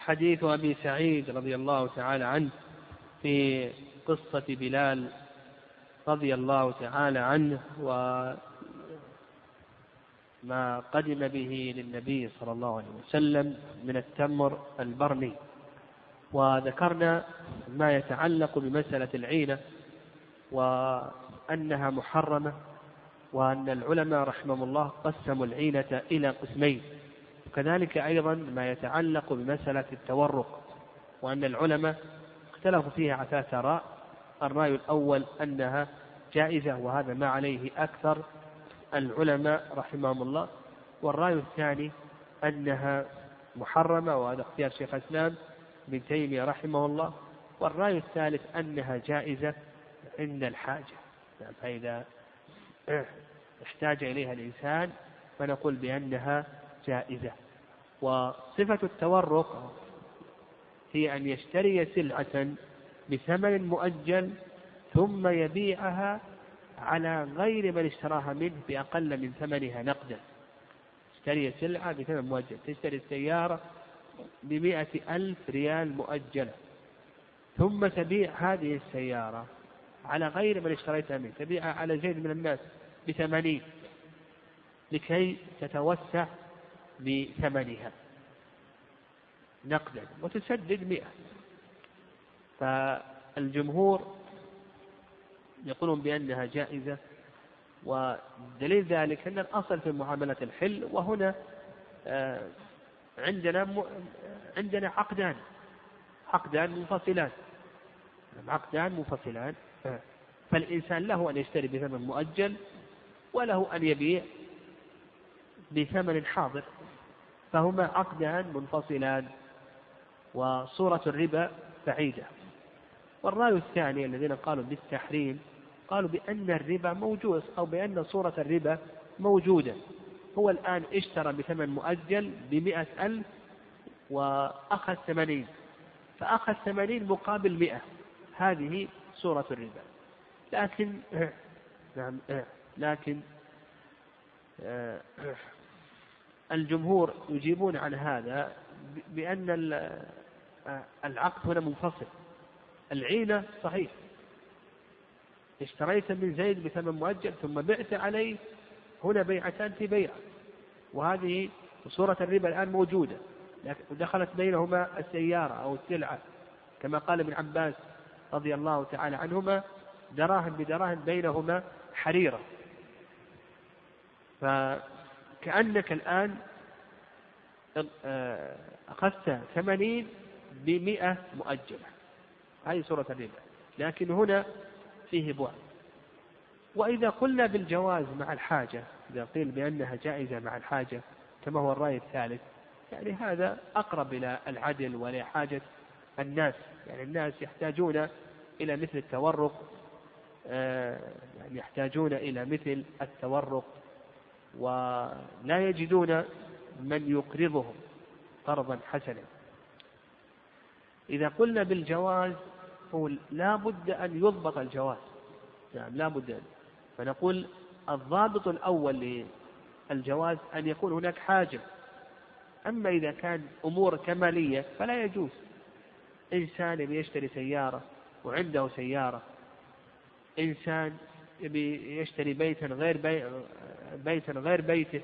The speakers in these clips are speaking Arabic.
حديث أبي سعيد رضي الله تعالى عنه في قصة بلال رضي الله تعالى عنه وما قدم به للنبي صلى الله عليه وسلم من التمر البرني وذكرنا ما يتعلق بمسألة العينة وأنها محرمة وأن العلماء رحمهم الله قسموا العينة إلى قسمين. وكذلك أيضا ما يتعلق بمسألة التورق وأن العلماء اختلفوا فيها على ثلاث آراء. الرأي الأول أنها جائزة وهذا ما عليه أكثر العلماء رحمهم الله. والرأي الثاني أنها محرمة وهذا اختيار شيخ الإسلام ابن تيمية رحمه الله. والرأي الثالث أنها جائزة عند الحاجة. نعم، فإذا احتاج إليها الإنسان فنقول بأنها جائزة. وصفة التورق هي أن يشتري سلعة بثمن مؤجل ثم يبيعها على غير من اشتراها منه بأقل من ثمنها نقدا. اشتري سلعة بثمن مؤجل تشتري السيارة بمئة ألف ريال مؤجلة. ثم تبيع هذه السيارة على غير من اشتريتها منه تبيعها على زيد من الناس بثمانين لكي تتوسع بثمنها نقدا. وتسدد مئة. فالجمهور يقولون بأنها جائزة ودليل ذلك أن الأصل في معاملة الحل وهنا آه، عندنا عندنا عقدان. عقدان منفصلان. عقدان منفصلان. فالإنسان له أن يشتري بثمن مؤجل وله أن يبيع بثمن حاضر. فهما عقدان منفصلان وصورة الربا بعيدة. والرأي الثاني الذين قالوا بالتحريم قالوا بأن الربا موجود أو بأن صورة الربا موجودة. هو الآن اشترى بثمن مؤجل بمئة ألف وأخذ ثمانين فأخذ ثمانين مقابل مئة. هذه صورة الربا. لكن نعم لكن الجمهور يجيبون عن هذا بأن العقد هنا منفصل. العينة صحيح. اشتريت من زيد بثمن مؤجل ثم بعت عليه هنا بيعتان في بيعة وهذه صورة الربا الآن موجودة دخلت بينهما السيارة أو السلعة. كما قال ابن عباس رضي الله تعالى عنهما دراهم بدراهم بينهما حريرة. فكأنك الآن آه، أخذت ثمانين بمئة مؤجلة. هذه صورة الربا. لكن هنا فيه بعد. وإذا قلنا بالجواز مع الحاجة إذا قيل بأنها جائزة مع الحاجة كما هو الرأي الثالث يعني هذا أقرب إلى العدل وإلى حاجة الناس. يعني الناس يحتاجون إلى مثل التورق آه، يعني يحتاجون إلى مثل التورق. ولا يجدون من يقرضهم قرضا حسنا. إذا قلنا بالجواز هو لا بد أن يضبط الجواز. نعم لا بد. أن فنقول الضابط الأول للجواز أن يكون هناك حاجة. أما إذا كان أمور كمالية فلا يجوز. إنسان يشتري سيارة وعنده سيارة. إنسان يشتري بيتا غير بي بيتا غير بيته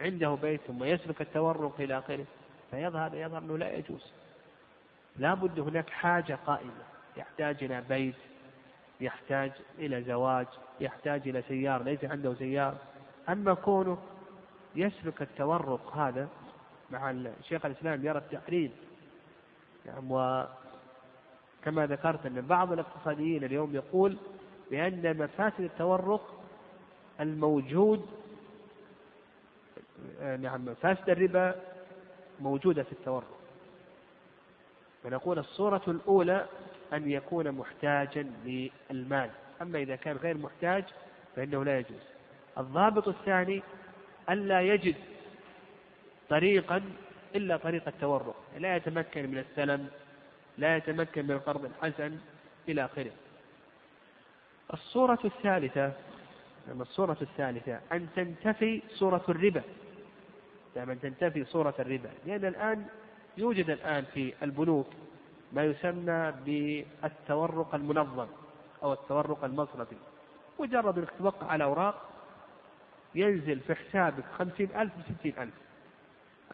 عنده بيت ثم يسلك التورق إلى آخره. فيظهر يظهر أنه لا يجوز. لا بد هناك حاجة قائمة. يحتاج إلى بيت يحتاج إلى زواج يحتاج إلى سيارة ليس عنده سيارة. أما كونه يسلك التورق هذا مع شيخ الإسلام يرى التحريم. نعم وكما ذكرت أن بعض الاقتصاديين اليوم يقول بأن مفاسد التورق الموجود نعم مفاسد الربا موجودة في التورق. فنقول الصورة الأولى أن يكون محتاجا للمال. أما إذا كان غير محتاج فإنه لا يجوز. الضابط الثاني ألا يجد طريقا إلا طريق التورق. لا يتمكن من السلم لا يتمكن من القرض الحسن إلى آخره. الصورة الثالثة الصورة الثالثة أن تنتفي صورة الربا. يعني أن تنتفي صورة الربا. لأن الآن يوجد الآن في البنوك ما يسمى بالتورق المنظم أو التورق المصرفي. مجرد أنك توقع على أوراق ينزل في حسابك خمسين ألف وستين ألف.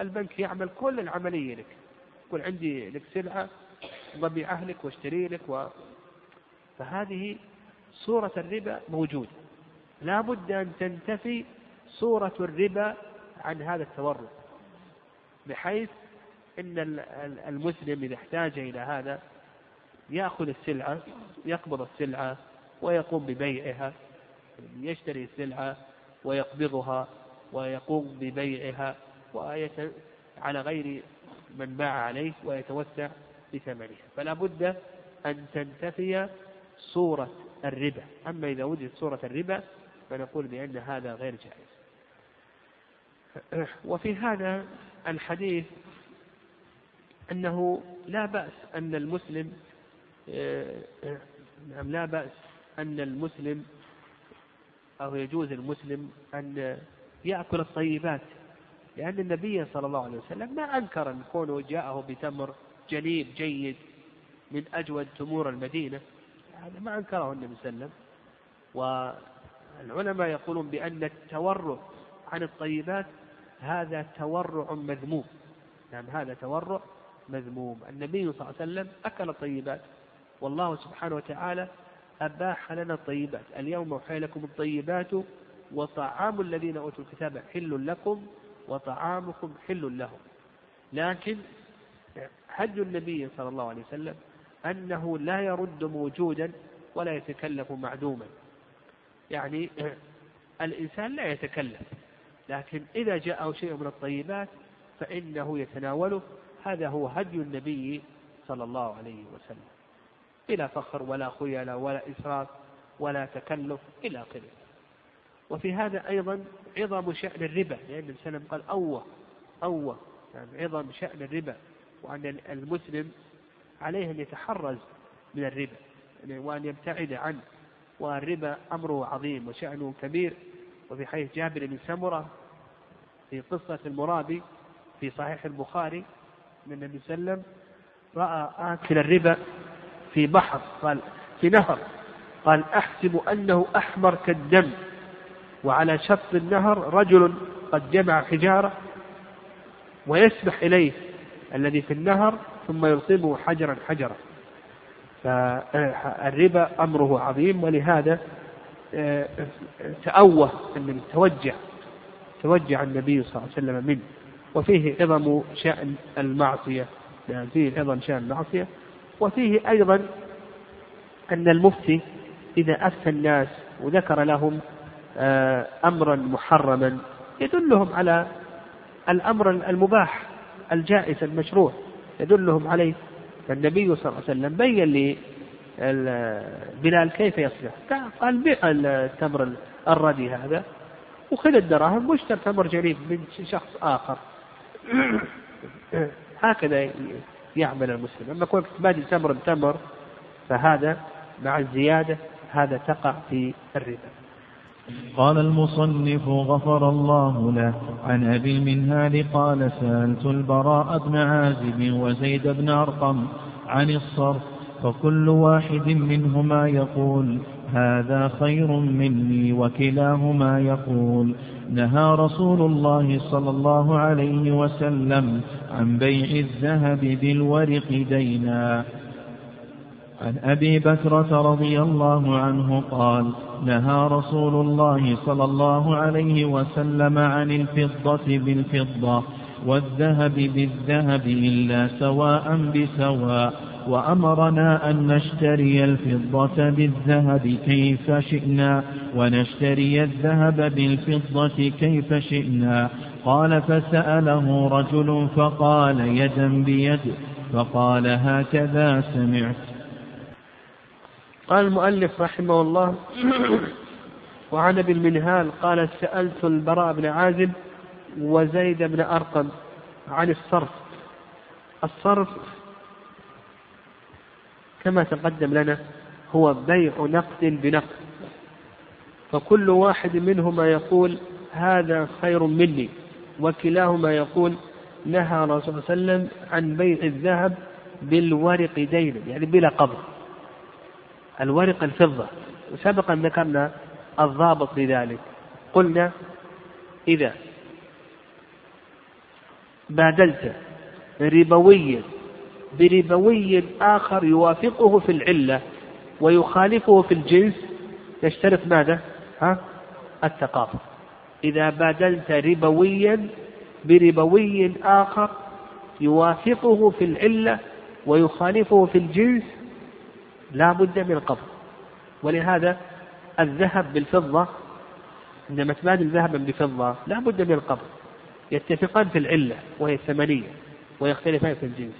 البنك يعمل كل العملية لك. يقول عندي لك سلعة ضبيعة لك واشتري لك و... فهذه صورة الربا موجودة لا بد أن تنتفي صورة الربا عن هذا التورق بحيث أن المسلم إذا احتاج إلى هذا يأخذ السلعة يقبض السلعة ويقوم ببيعها يشتري السلعة ويقبضها ويقوم ببيعها. على غير من باع عليه ويتوسع بثمنها فلا بد أن تنتفي صورة الربا. أما إذا وجدت صورة الربا فنقول بأن هذا غير جائز. وفي هذا الحديث أنه لا بأس أن المسلم نعم لا بأس أن المسلم أو يجوز المسلم أن يأكل الطيبات لأن النبي صلى الله عليه وسلم ما أنكر أن كونه جاءه بتمر جليب جيد من أجود تمور المدينة. هذا ما أنكره النبي صلى الله عليه وسلم. والعلماء يقولون بأن التورع عن الطيبات هذا تورع مذموم. نعم هذا تورع مذموم. النبي صلى الله عليه وسلم أكل الطيبات. والله سبحانه وتعالى أباح لنا الطيبات. اليوم أحيي لكم الطيبات وطعام الذين أوتوا الكتاب حل لكم وطعامكم حل لهم. لكن حج النبي صلى الله عليه وسلم أنه لا يرد موجودا ولا يتكلف معدوما. يعني الإنسان لا يتكلف لكن إذا جاءه شيء من الطيبات فإنه يتناوله. هذا هو هدي النبي صلى الله عليه وسلم بلا فخر ولا خيلة ولا إسراف ولا تكلف إلى آخره. وفي هذا أيضا عظم شأن الربا لأن النبي صلى الله عليه وسلم قال أوه أوه يعني عظم شأن الربا وأن المسلم عليه أن يتحرز من الربا يعني وأن يبتعد عنه. والربا أمره عظيم وشأنه كبير. وفي حديث جابر بن سمرة في قصة المرابي في صحيح البخاري أن النبي صلى الله عليه وسلم رأى آكل الربا في بحر قال في نهر قال أحسب أنه أحمر كالدم. وعلى شط النهر رجل قد جمع حجارة ويسبح إليه الذي في النهر ثم يلقمه حجرا حجرا. فالربا أمره عظيم ولهذا آه، تأوه أن توجه توجه النبي صلى الله عليه وسلم منه. وفيه عظم شأن المعصية يعني فيه عظم شأن المعصية. وفيه أيضا أن المفتي إذا أفتى الناس وذكر لهم آه، أمرا محرما يدلهم على الأمر المباح الجائز المشروع. يدلهم عليه. فالنبي صلى الله عليه وسلم بين بلال كيف يصلح قال بيع التمر الردي هذا. وخذ الدراهم واشتر تمر جريب من شخص آخر. هكذا يعمل المسلم. أما كونك تبادل تمر بتمر فهذا مع الزيادة هذا تقع في الربا. قال المصنف غفر الله له. عن أبي المنهال قال سألت البراء بن عازب وزيد بن أرقم عن الصرف فكل واحد منهما يقول هذا خير مني وكلاهما يقول. نهى رسول الله صلى الله عليه وسلم عن بيع الذهب بالورق دينا. عن أبي بكرة رضي الله عنه قال نهى رسول الله صلى الله عليه وسلم عن الفضة بالفضة والذهب بالذهب إلا سواء بسواء وأمرنا أن نشتري الفضة بالذهب كيف شئنا ونشتري الذهب بالفضة كيف شئنا. قال فسأله رجل فقال يدا بيد فقال هكذا سمعت. قال المؤلف رحمه الله وعن ابي المنهال قال سألت البراء بن عازب وزيد بن أرقم عن الصرف. الصرف كما تقدم لنا هو بيع نقد بنقد. فكل واحد منهما يقول هذا خير مني وكلاهما يقول نهى الرسول صلى الله عليه وسلم عن بيع الذهب بالورق دينا يعني بلا قبض. الورق الفضة وسبقا ذكرنا الضابط لذلك قلنا إذا بادلت ربويا بربوي آخر يوافقه في العلة ويخالفه في الجنس يشترط ماذا؟ ها؟ التقابل إذا بادلت ربويا بربوي آخر يوافقه في العلة ويخالفه في الجنس لا بد من القبض. ولهذا الذهب بالفضة عندما تبادل ذهبا بفضة لا بد من القبض. يتفقان في العلة وهي الثمنية ويختلفان في الجنس.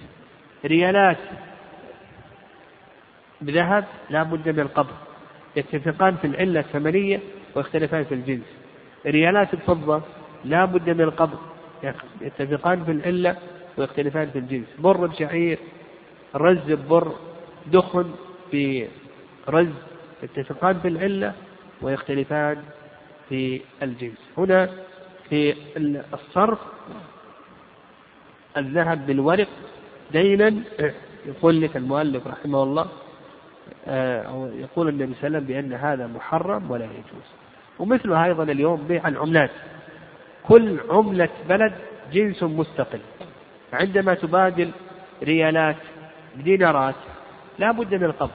ريالات بذهب لا بد من القبض. يتفقان في العلة الثمنية ويختلفان في الجنس. ريالات الفضة لا بد من القبض. يتفقان في العلة ويختلفان في الجنس. بر بشعير رز ببر دخن في رز يتفقان في العلة ويختلفان في الجنس. هنا في الصرف الذهب بالورق دينا يقول لك المؤلف رحمه الله آه، أو يقول النبي صلى الله عليه وسلم بأن هذا محرم ولا يجوز. ومثله أيضا اليوم بيع العملات. كل عملة بلد جنس مستقل. عندما تبادل ريالات بدينارات لا بد من القبض.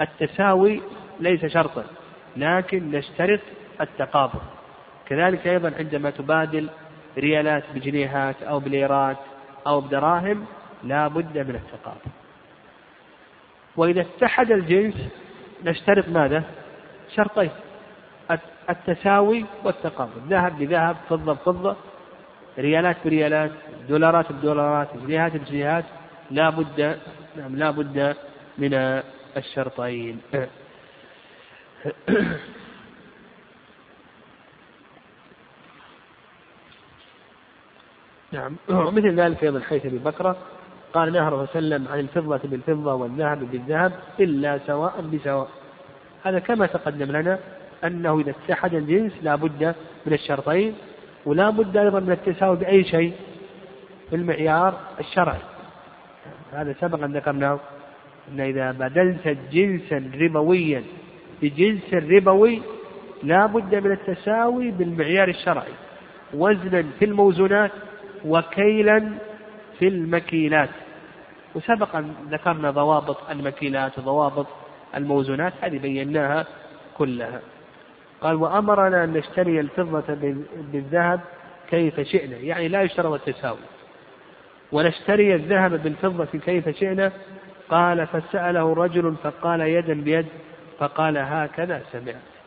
التساوي ليس شرطا لكن نشترط التقابل كذلك أيضا عندما تبادل ريالات بجنيهات أو بليرات أو بدراهم لا بد من التقابل وإذا اتحد الجنس نشترط ماذا؟ شرطين التساوي والتقابل ذهب بذهب فضة بفضة ريالات بريالات دولارات بدولارات جنيهات بجنيهات لا بد نعم لا بد من الشرطين. نعم. ومثل ذلك أيضا حيث أبي بكرة قال عليه وسلم عن الفضة بالفضة والذهب بالذهب إلا سواء بسواء. هذا كما تقدم لنا أنه إذا اتحد الجنس لا بد من الشرطين ولا بد أيضا من التساوي بأي شيء في المعيار الشرعي. هذا سبقا ذكرناه أن إذا بدلت جنسا ربويا بجنس ربوي لا بد من التساوي بالمعيار الشرعي وزنا في الموزونات وكيلا في المكيلات. وسبقا ذكرنا ضوابط المكيلات وضوابط الموزونات هذه بيناها كلها. قال وأمرنا أن نشتري الفضة بالذهب كيف شئنا. يعني لا يشترط التساوي. ونشتري الذهب بالفضة كيف شئنا؟ قال فسأله رجل فقال يدا بيد؟ فقال هكذا سمعت.